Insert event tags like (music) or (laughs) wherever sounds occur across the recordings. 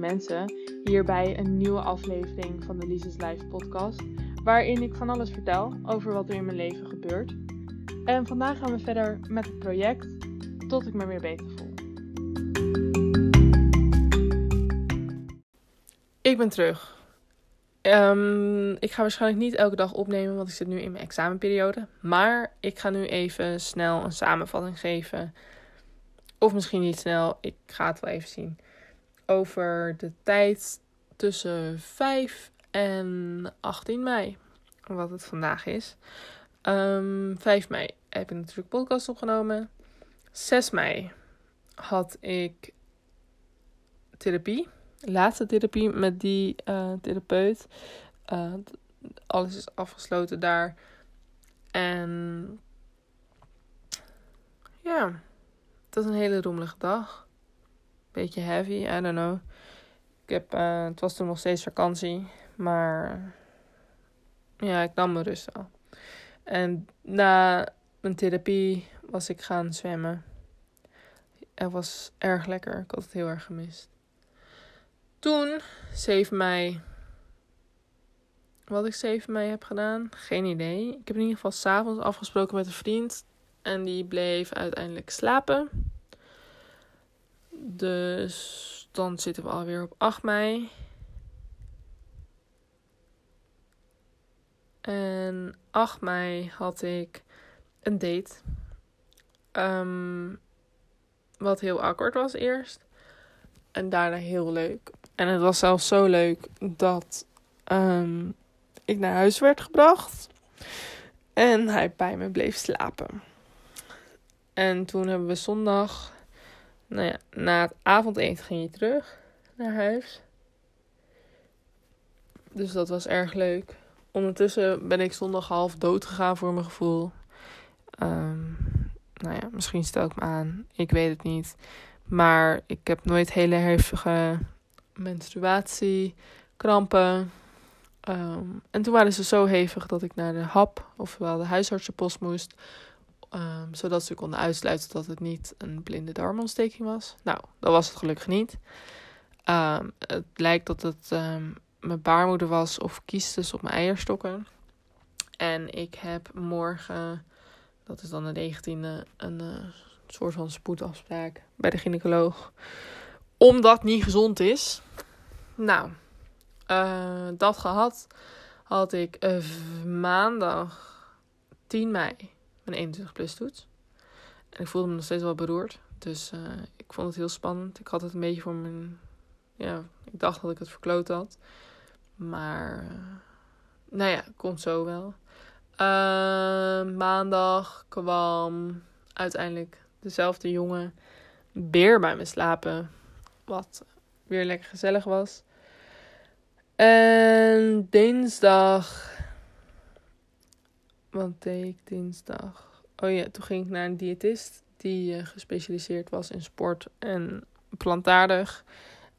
mensen, hierbij een nieuwe aflevering van de Lises Life podcast, waarin ik van alles vertel over wat er in mijn leven gebeurt. En vandaag gaan we verder met het project tot ik me weer beter voel. Ik ben terug. Ehm, ik ga waarschijnlijk niet elke dag opnemen, want ik zit nu in mijn examenperiode. Maar ik ga nu even snel een samenvatting geven. Of misschien niet snel, ik ga het wel even zien. Over de tijd tussen 5 en 18 mei. Wat het vandaag is. Um, ehm, 5 mei heb ik natuurlijk podcast opgenomen. 6 mei had ik therapie laatste therapie met die uh, therapeut. Uh, alles is afgesloten daar. En ja, het was een hele rommelige dag. Beetje heavy, I don't know. Ik heb, uh, het was toen nog steeds vakantie, maar ja, ik nam mijn rust al. En na mijn therapie was ik gaan zwemmen. Het was erg lekker. Ik had het heel erg gemist. Toen, 7 mei. Wat ik 7 mei heb gedaan, geen idee. Ik heb in ieder geval s'avonds afgesproken met een vriend. En die bleef uiteindelijk slapen. Dus dan zitten we alweer op 8 mei. En 8 mei had ik een date. Um, wat heel awkward was eerst. En daarna heel leuk. En het was zelfs zo leuk dat um, ik naar huis werd gebracht. En hij bij me bleef slapen. En toen hebben we zondag, nou ja, na het avondeten ging je terug naar huis. Dus dat was erg leuk. Ondertussen ben ik zondag half dood gegaan voor mijn gevoel. Um, nou ja, misschien stel ik me aan. Ik weet het niet. Maar ik heb nooit hele hevige menstruatie, krampen. Ehm, en toen waren ze zo hevig dat ik naar de hap, ofwel de huisartsenpost moest. Um, zodat ze konden uitsluiten dat het niet een blinde darmontsteking was. Nou, dat was het gelukkig niet. Ehm, het lijkt dat het mijn baarmoeder was of kiestes op mijn eierstokken. En ik heb morgen, dat is dan de 19e, een uh, soort van spoedafspraak bij de gynaecoloog. Omdat niet gezond is. Nou, uh, dat gehad had ik uh, maandag 10 mei mijn 21 plus toets. En ik voelde me nog steeds wel beroerd. Dus uh, ik vond het heel spannend. Ik had het een beetje voor mijn... Ja, ik dacht dat ik het verkloot had. Maar, nou ja, komt zo wel. maandag kwam uiteindelijk dezelfde jongen weer bij me slapen. Wat weer lekker gezellig was. En dinsdag. Wat deed ik dinsdag? Oh ja, toen ging ik naar een diëtist die uh, gespecialiseerd was in sport en plantaardig.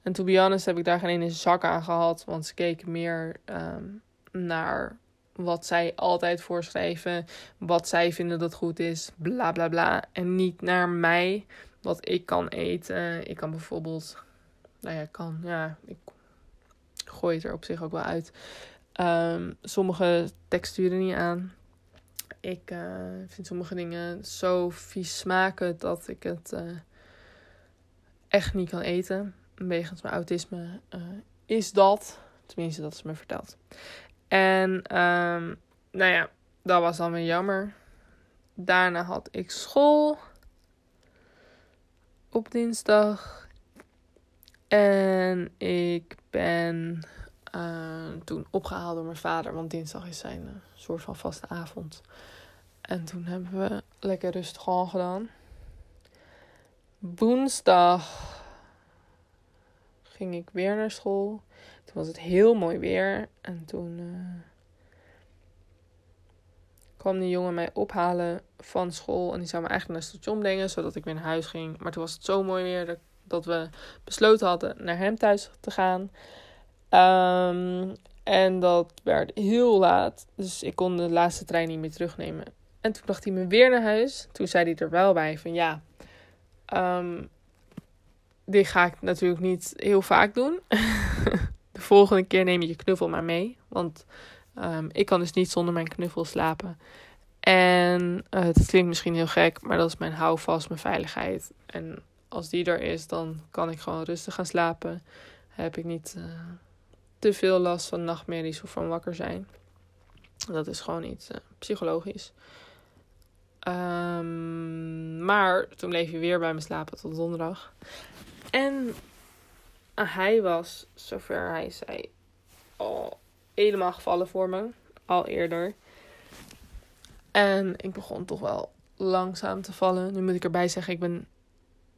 En to be honest heb ik daar geen ene zak aan gehad, want ze keken meer um, naar wat zij altijd voorschrijven, wat zij vinden dat goed is, bla bla bla. En niet naar mij, wat ik kan eten. Ik kan bijvoorbeeld, nou ja, kan, ja, ik gooi het er op zich ook wel uit. Um, sommige texturen niet aan. Ik uh, vind sommige dingen zo vies smaken dat ik het uh, echt niet kan eten. Wegens mijn autisme uh, is dat. Tenminste, dat is me verteld. En um, nou ja, dat was dan weer jammer. Daarna had ik school op dinsdag. En ik ben toen opgehaald door mijn vader, want dinsdag is zijn uh, soort van vaste avond. En toen hebben we lekker rustig al gedaan. Woensdag ging ik weer naar school. Toen was het heel mooi weer. En toen uh, kwam die jongen mij ophalen van school. En die zou me eigenlijk naar het station brengen, zodat ik weer naar huis ging. Maar toen was het zo mooi weer dat, we besloten hadden naar hem thuis te gaan. Um, en dat werd heel laat. Dus ik kon de laatste trein niet meer terugnemen. En toen bracht hij me weer naar huis. Toen zei hij er wel bij van ja. Um, dit ga ik natuurlijk niet heel vaak doen. (laughs) de volgende keer neem je je knuffel maar mee. Want um, ik kan dus niet zonder mijn knuffel slapen. En uh, het klinkt misschien heel gek, maar dat is mijn houvast, mijn veiligheid. En als die er is, dan kan ik gewoon rustig gaan slapen. Heb ik niet uh, te veel last van nachtmerries of van wakker zijn. Dat is gewoon iets uh, psychologisch. Um, maar toen bleef je weer bij me slapen tot donderdag. En hij was, zover hij zei, al helemaal gevallen voor me. Al eerder. En ik begon toch wel langzaam te vallen. Nu moet ik erbij zeggen, ik ben,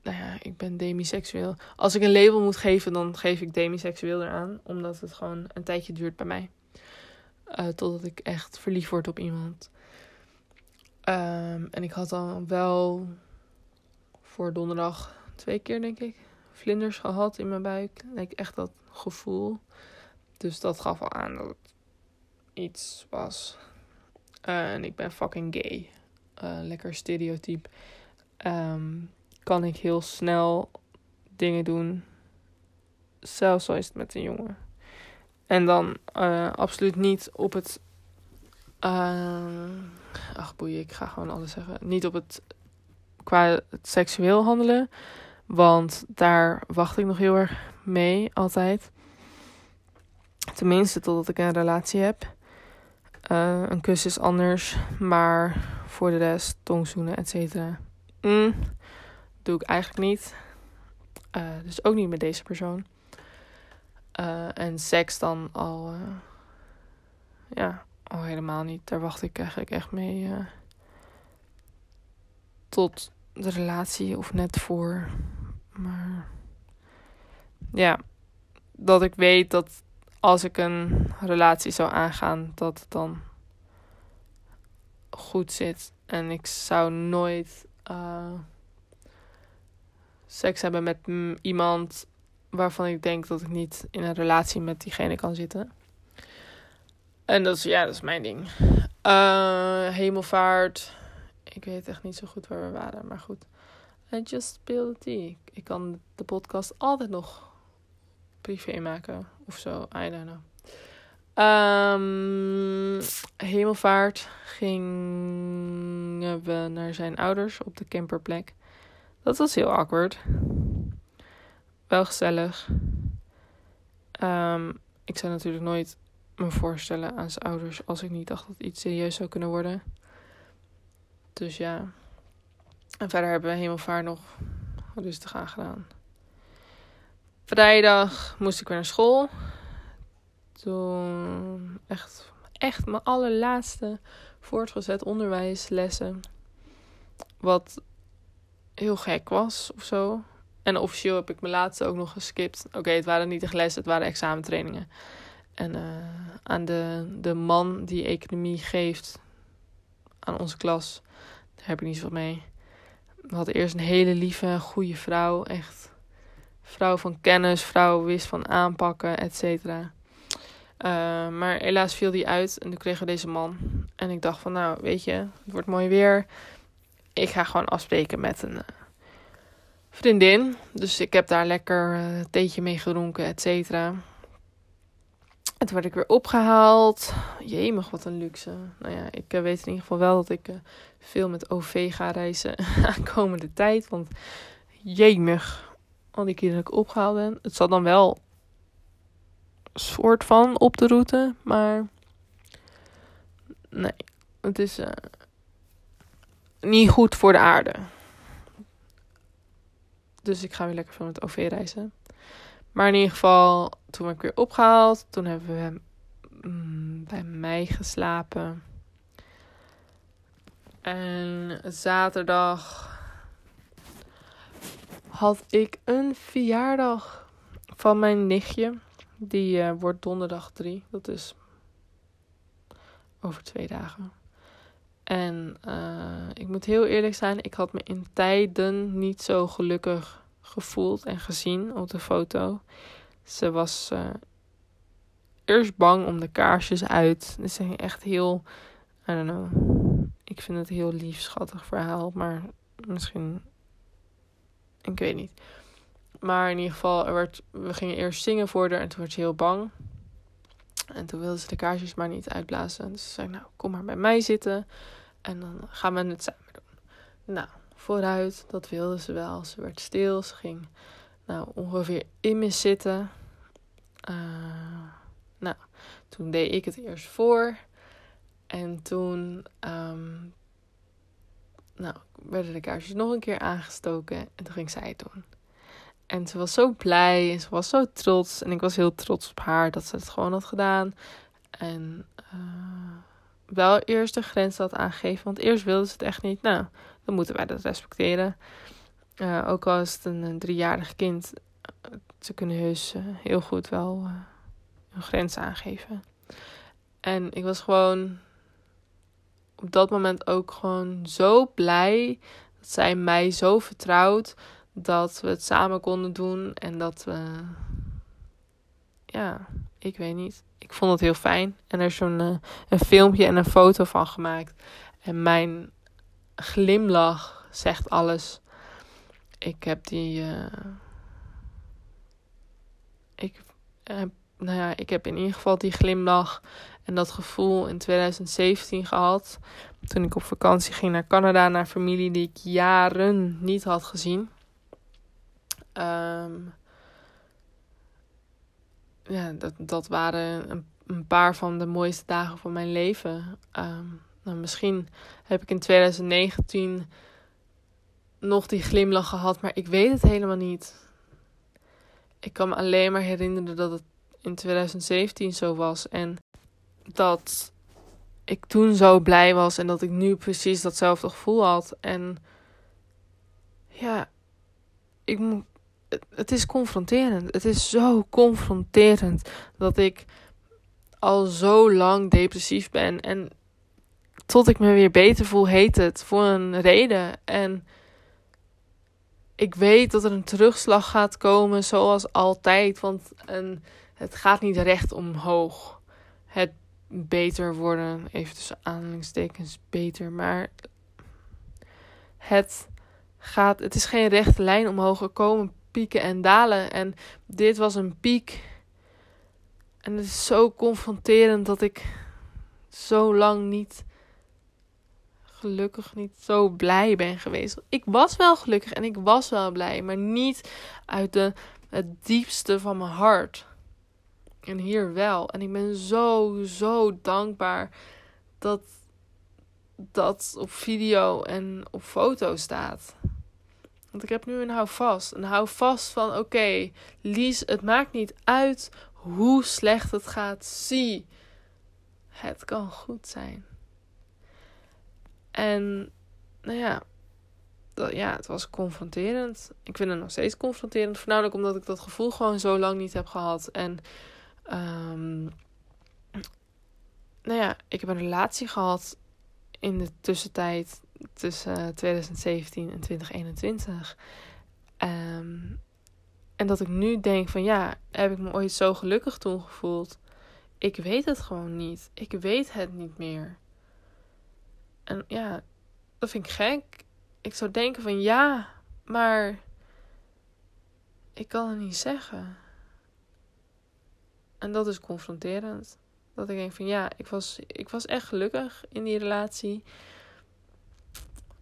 nou ja, ik ben demiseksueel. Als ik een label moet geven, dan geef ik demiseksueel eraan. Omdat het gewoon een tijdje duurt bij mij. Uh, totdat ik echt verliefd word op iemand. Um, en ik had dan wel voor donderdag twee keer, denk ik, vlinders gehad in mijn buik. Ik echt dat gevoel. Dus dat gaf al aan dat het iets was. En ik ben fucking gay. Uh, lekker stereotype. Um, kan ik heel snel dingen doen. Zelfs al het met een jongen. En dan uh, absoluut niet op het. Ach boeien, ik ga gewoon alles zeggen. Niet op het. qua het seksueel handelen. Want daar wacht ik nog heel erg mee, altijd. Tenminste, totdat ik een relatie heb. Uh, een kus is anders, maar voor de rest, tongzoenen, et cetera. Mm, doe ik eigenlijk niet. Uh, dus ook niet met deze persoon. Uh, en seks dan al, ja, al helemaal niet. Daar wacht ik eigenlijk echt mee tot de relatie of net voor. Maar ja, dat ik weet dat als ik een relatie zou aangaan, dat het dan goed zit. En ik zou nooit uh, seks hebben met iemand waarvan ik denk dat ik niet in een relatie met diegene kan zitten. En dat is, ja, dat is mijn ding. Uh, hemelvaart. Ik weet echt niet zo goed waar we waren, maar goed. I just spilled tea. Ik kan de podcast altijd nog privé maken of zo. I don't know. Um, hemelvaart gingen we naar zijn ouders op de camperplek. Dat was heel awkward. Wel gezellig. Um, ik zou natuurlijk nooit me voorstellen aan zijn ouders als ik niet dacht dat iets serieus zou kunnen worden. Dus ja. En verder hebben we hemelvaart nog rustig aangedaan. Vrijdag moest ik weer naar school. Toen echt, echt mijn allerlaatste voortgezet onderwijslessen. Wat heel gek was of zo. En officieel heb ik mijn laatste ook nog geskipt. Oké, het waren niet echt lessen, het waren examentrainingen. En uh, aan de, de man die economie geeft aan onze klas, daar heb ik niet zoveel mee. We hadden eerst een hele lieve, goede vrouw. Echt vrouw van kennis, vrouw wist van aanpakken, et cetera. Uh, maar helaas viel die uit en toen kregen we deze man. En ik dacht van, nou, weet je, het wordt mooi weer. Ik ga gewoon afspreken met een uh, vriendin. Dus ik heb daar lekker uh, theetje mee gedronken, et cetera. En toen werd ik weer opgehaald. Jemig, wat een luxe. Nou ja, ik weet in ieder geval wel dat ik veel met OV ga reizen (laughs) aankomende tijd. Want jemig, al die keer dat ik opgehaald ben. Het zat dan wel soort van op de route, maar nee, het is uh, niet goed voor de aarde. Dus ik ga weer lekker van het OV reizen. Maar in ieder geval, toen ben ik weer opgehaald. Toen hebben we mm, bij mij geslapen. En zaterdag had ik een verjaardag van mijn nichtje. Die uh, wordt donderdag 3. Dat is over twee dagen. En uh, ik moet heel eerlijk zijn, ik had me in tijden niet zo gelukkig gevoeld en gezien op de foto. Ze was uh, eerst bang om de kaarsjes uit. Ze ging echt heel, I don't know. Ik vind het een heel lief, schattig verhaal. Maar misschien ik weet niet. Maar in ieder geval, er werd, we gingen eerst zingen voor haar en toen werd ze heel bang. En toen wilde ze de kaarsjes maar niet uitblazen. Dus ze zei, nou, kom maar bij mij zitten. En dan gaan we het samen doen. Nou, vooruit, dat wilde ze wel. Ze werd stil, ze ging nou, ongeveer in me zitten. Uh, nou, toen deed ik het eerst voor. En toen um, nou, werden de kaarsjes nog een keer aangestoken. En toen ging zij het doen. En ze was zo blij en ze was zo trots. En ik was heel trots op haar dat ze het gewoon had gedaan. En uh, wel eerst de grens had aangegeven. Want eerst wilde ze het echt niet. Nou, dan moeten wij dat respecteren. Uh, ook al is het een, driejarig kind. Ze kunnen heus uh, heel goed wel hun grens aangeven. En ik was gewoon op dat moment ook gewoon zo blij dat zij mij zo vertrouwt dat we het samen konden doen en dat we ja, ik weet niet. Ik vond het heel fijn en er is zo'n uh, een filmpje en een foto van gemaakt. En mijn glimlach zegt alles. Ik heb die uh, ik heb nou ja, ik heb in ieder geval die glimlach en dat gevoel in 2017 gehad. Toen ik op vakantie ging naar Canada, naar familie die ik jaren niet had gezien. Um, ja, dat, dat waren een, een, paar van de mooiste dagen van mijn leven. Um, nou, misschien heb ik in 2019 nog die glimlach gehad, maar ik weet het helemaal niet. Ik kan me alleen maar herinneren dat het in 2017 zo was. En dat ik toen zo blij was en dat ik nu precies datzelfde gevoel had. En ja, ik. Het is confronterend. Het is zo confronterend dat ik al zo lang depressief ben. En tot ik me weer beter voel, heet het voor een reden. En ik weet dat er een terugslag gaat komen, zoals altijd. Want een het gaat niet recht omhoog. Het beter worden, even tussen aanhalingstekens beter, maar het gaat, het is geen rechte lijn omhoog. Er komen pieken en dalen en dit was een piek. En het is zo confronterend dat ik zo lang niet gelukkig niet zo blij ben geweest. Ik was wel gelukkig en ik was wel blij, maar niet uit de, het diepste van mijn hart. En hier wel. En ik ben zo, zo dankbaar dat dat op video en op foto staat. Want ik heb nu een houvast. Een houvast van: oké, Lies, het maakt niet uit hoe slecht het gaat. Zie, het kan goed zijn. En nou ja, dat, ja, het was confronterend. Ik vind het nog steeds confronterend. Voornamelijk omdat ik dat gevoel gewoon zo lang niet heb gehad. En Um, nou ja, ik heb een relatie gehad in de tussentijd tussen 2017 en 2021. Um, ehm, en dat ik nu denk van ja, heb ik me ooit zo gelukkig toen gevoeld? Ik weet het gewoon niet. Ik weet het niet meer. En ja, dat vind ik gek. Ik zou denken van ja, maar ik kan het niet zeggen. En dat is confronterend. Dat ik denk van ja, ik was, ik was echt gelukkig in die relatie.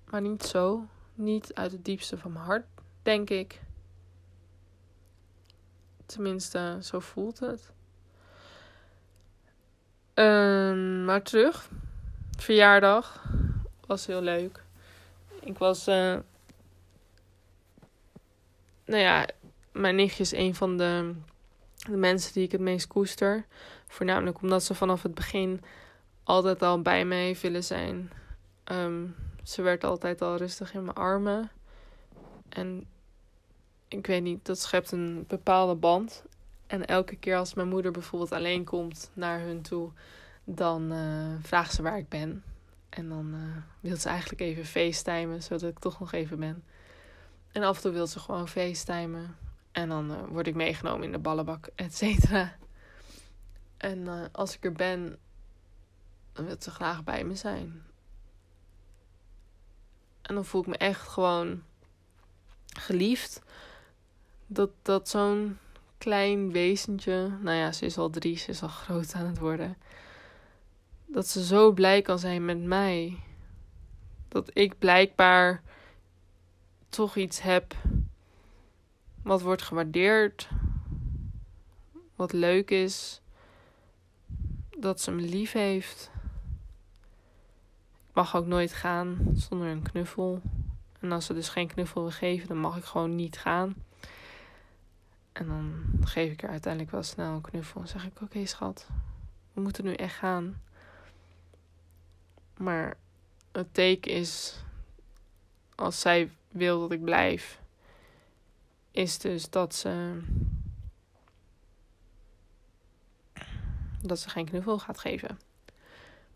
Maar niet zo. Niet uit het diepste van mijn hart, denk ik. Tenminste, zo voelt het. Um, maar terug. Verjaardag. Was heel leuk. Ik was. Uh, nou ja, mijn nichtje is een van de de mensen die ik het meest koester. Voornamelijk omdat ze vanaf het begin altijd al bij mij willen zijn. Ehm, ze werd altijd al rustig in mijn armen. En ik weet niet, dat schept een bepaalde band. En elke keer als mijn moeder bijvoorbeeld alleen komt naar hun toe, dan uh, vraagt ze waar ik ben. En dan uh, wil ze eigenlijk even facetimen, zodat ik toch nog even ben. En af en toe wil ze gewoon facetimen. En dan uh, word ik meegenomen in de ballenbak, et cetera. En als ik er ben, dan wil ze graag bij me zijn. En dan voel ik me echt gewoon geliefd dat, dat zo'n klein wezentje, nou ja, ze is al drie, ze is al groot aan het worden, dat ze zo blij kan zijn met mij. Dat ik blijkbaar toch iets heb wat wordt gewaardeerd, wat leuk is, dat ze me lief heeft. Ik mag ook nooit gaan zonder een knuffel. En als ze dus geen knuffel wil geven, dan mag ik gewoon niet gaan. En dan geef ik haar uiteindelijk wel snel een knuffel. En zeg ik: Oké, schat, we moeten nu echt gaan. Maar het teken is, als zij wil dat ik blijf, is dus dat ze. dat ze geen knuffel gaat geven.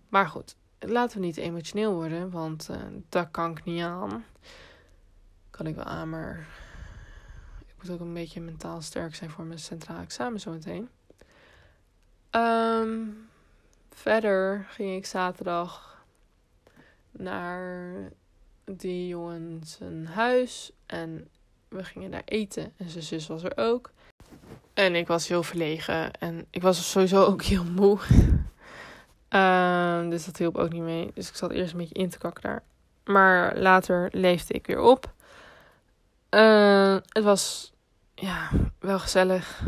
Maar goed, laten we niet emotioneel worden, want uh, dat kan ik niet aan. Kan ik wel aan, maar ik moet ook een beetje mentaal sterk zijn voor mijn centraal examen zometeen. Um, verder ging ik zaterdag naar die jongen zijn huis en we gingen daar eten en zijn zus was er ook. En ik was heel verlegen en ik was sowieso ook heel moe. Uh, (laughs) dus dat hielp ook niet mee. Dus ik zat eerst een beetje in te kakken daar. Maar later leefde ik weer op. Uh, het was ja, wel gezellig.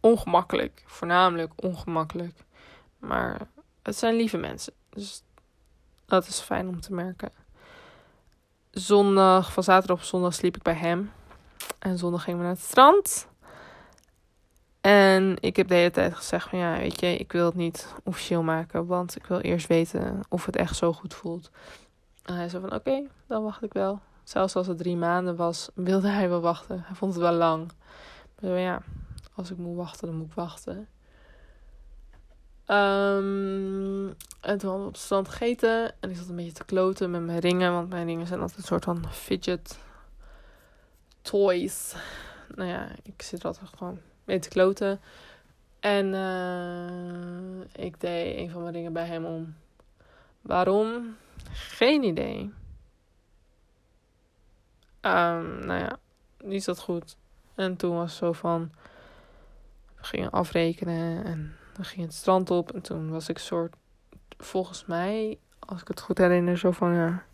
Ongemakkelijk. Voornamelijk ongemakkelijk. Maar het zijn lieve mensen. Dus dat is fijn om te merken. Zondag, van zaterdag op zondag sliep ik bij hem. En zondag gingen we naar het strand. En ik heb de hele tijd gezegd van ja, weet je, ik wil het niet officieel maken. Want ik wil eerst weten of het echt zo goed voelt. En hij zei van oké, dan wacht ik wel. Zelfs als het drie maanden was, wilde hij wel wachten. Hij vond het wel lang. Maar ja, als ik moet wachten, dan moet ik wachten. Um, en toen hadden we op het strand gegeten. En ik zat een beetje te kloten met mijn ringen. Want mijn ringen zijn altijd een soort van fidget toys. Nou ja, ik zit er altijd gewoon mee te kloten. En uh, ik deed een van mijn ringen bij hem om. Waarom? Geen idee. Um, nou ja, niet dat goed. En toen was het zo van. We gingen afrekenen en dan ging het strand op. En toen was ik soort. Volgens mij, als ik het goed herinner, zo van ja.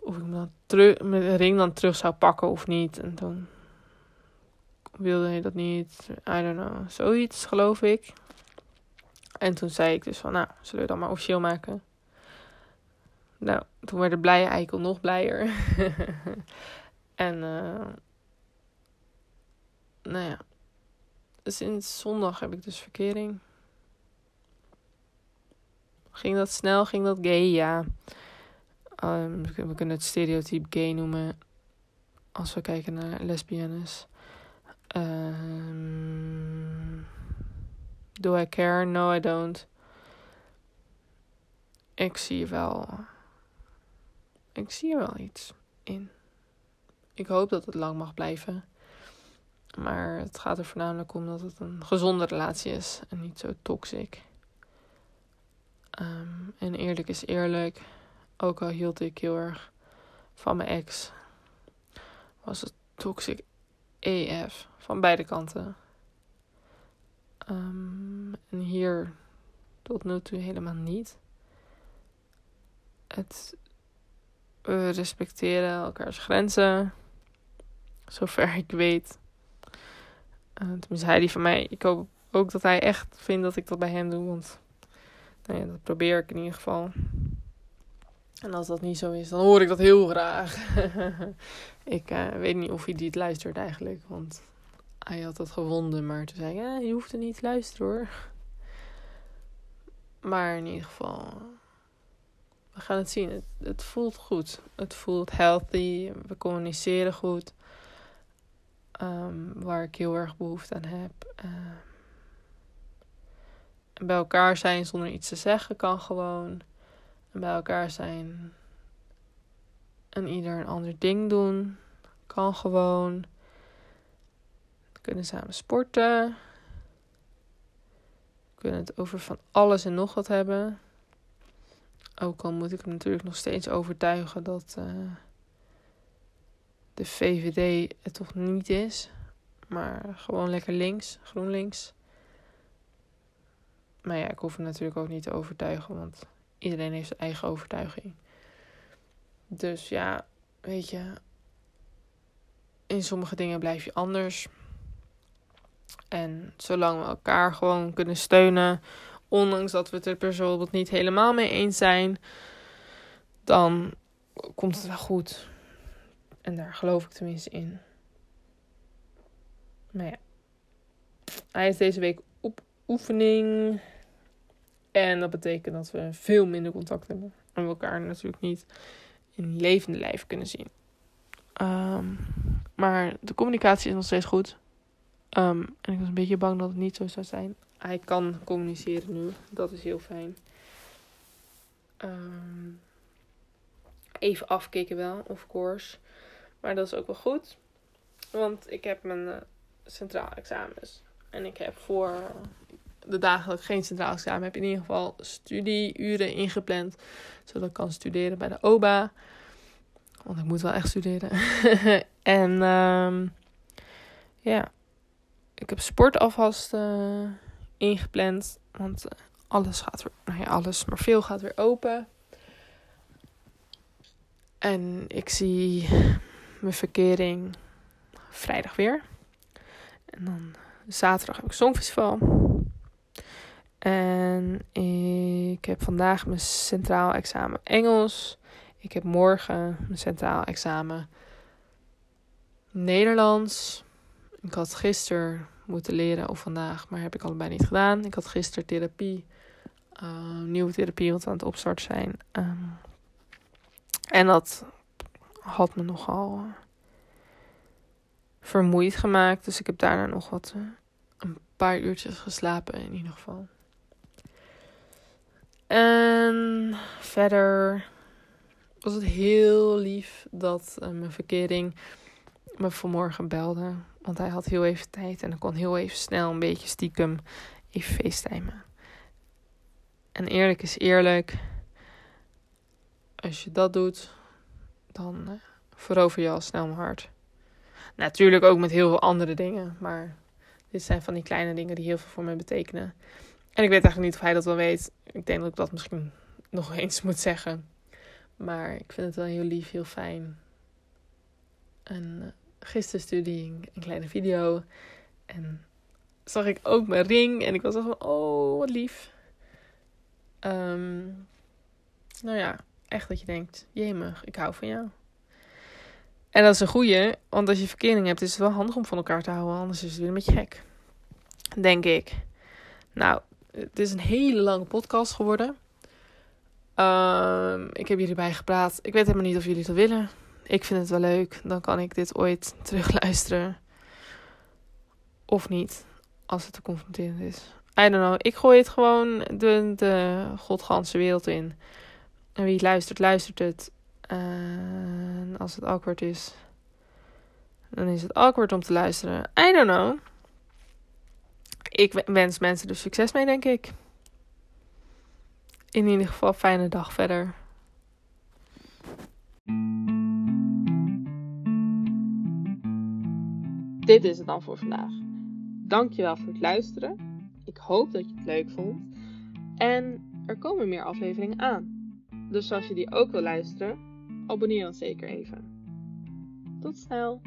Of ik dan terug, mijn ring dan terug zou pakken of niet. En toen wilde hij dat niet. I don't know. Zoiets, geloof ik. En toen zei ik dus van, nou, zullen we dat maar officieel maken? Nou, toen werd de blije eikel nog blijer. (laughs) en, uh, nou ja. Sinds zondag heb ik dus verkering. Ging dat snel? Ging dat gay? Ja. Um, we kunnen het stereotype gay noemen. Als we kijken naar lesbiennes. Um, do I care? No, I don't. Ik zie wel. Ik zie er wel iets in. Ik hoop dat het lang mag blijven. Maar het gaat er voornamelijk om dat het een gezonde relatie is en niet zo toxic. Um, en eerlijk is eerlijk. Ook al hield ik heel erg van mijn ex, was het toxic EF van beide kanten. Um, en hier tot nu toe helemaal niet. Het, we respecteren elkaars grenzen, zover ik weet. Uh, tenminste, hij die van mij. Ik hoop ook dat hij echt vindt dat ik dat bij hem doe. Want nou ja, dat probeer ik in ieder geval. En als dat niet zo is, dan hoor ik dat heel graag. (laughs) ik uh, weet niet of hij dit luistert eigenlijk. Want hij had dat gewonden. Maar toen zei ik, ja, je hoeft er niet te luisteren hoor. Maar in ieder geval, we gaan het zien. Het voelt goed. Het voelt healthy. We communiceren goed. Um, waar ik heel erg behoefte aan heb. Uh, bij elkaar zijn zonder iets te zeggen kan gewoon. En bij elkaar zijn en ieder een ander ding doen kan gewoon. We kunnen samen sporten. We kunnen het over van alles en nog wat hebben. Ook al moet ik hem natuurlijk nog steeds overtuigen dat. Uh, de VVD het toch niet is. Maar gewoon lekker links, GroenLinks. Maar ja, ik hoef hem natuurlijk ook niet te overtuigen, want iedereen heeft zijn eigen overtuiging. Dus ja, weet je, in sommige dingen blijf je anders. En zolang we elkaar gewoon kunnen steunen, ondanks dat we het er bijvoorbeeld niet helemaal mee eens zijn, dan komt het wel goed. En daar geloof ik tenminste in. Maar ja, hij is deze week op oefening. En dat betekent dat we veel minder contact hebben. En we elkaar natuurlijk niet in levende lijf kunnen zien. Um, maar de communicatie is nog steeds goed. Um, en ik was een beetje bang dat het niet zo zou zijn. Hij kan communiceren nu. Dat is heel fijn. Um, even afkicken wel, of course. Maar dat is ook wel goed. Want ik heb mijn uh, centraal examens. En ik heb voor de ik geen centraal examen heb, in ieder geval studieuren ingepland. Zodat ik kan studeren bij de OBA. Want ik moet wel echt studeren. (laughs) en um, ja, ik heb sport alvast uh, ingepland. Want uh, alles gaat weer, nou ja, alles, maar veel gaat weer open. En ik zie mijn verkering vrijdag weer. En dan zaterdag heb ik Songfestival. En ik heb vandaag mijn centraal examen Engels. Ik heb morgen mijn centraal examen Nederlands. Ik had gisteren moeten leren of vandaag, maar heb ik allebei niet gedaan. Ik had gisteren therapie, uh, nieuwe therapie, wat aan het opstarten zijn. Um, en dat had me nogal uh, vermoeid gemaakt. Dus ik heb daarna nog wat, uh, een paar uurtjes geslapen in ieder geval. En verder was het heel lief dat uh, mijn verkering me vanmorgen belde. Want hij had heel even tijd en ik kon heel even snel een beetje stiekem even facetimen. En eerlijk is eerlijk. Als je dat doet, dan uh, verover je al snel mijn hart. Natuurlijk ook met heel veel andere dingen. Maar dit zijn van die kleine dingen die heel veel voor me betekenen. En ik weet eigenlijk niet of hij dat wel weet. Ik denk dat ik dat misschien nog (laughs) eens moet zeggen. Maar ik vind het wel heel lief, heel fijn. En uh, gisteren stuurde ik een kleine video. En zag ik ook mijn ring. En ik was van, oh, wat lief. Um, nou ja, echt dat je denkt, jemig, ik hou van jou. En dat is een goeie, want als je verkering hebt, is het wel handig om van elkaar te houden. Anders is het weer een beetje gek. Denk ik. Nou, het is een hele lange podcast geworden. Um, ik heb jullie bij gepraat. Ik weet helemaal niet of jullie dat willen. Ik vind het wel leuk. Dan kan ik dit ooit (laughs) terugluisteren. Of niet. Als het te confronterend is. I don't know. Ik gooi het gewoon de, de godganse wereld in. En wie luistert, luistert het. En als het awkward is, dan is het awkward om te luisteren. I don't know. Ik wens mensen er succes mee, denk ik. In ieder geval, fijne dag verder. Dit is het dan voor vandaag. Dankjewel voor het luisteren. Ik hoop dat je het leuk vond. En er komen meer afleveringen aan. Dus als je die ook wil luisteren, abonneer dan zeker even. Tot snel!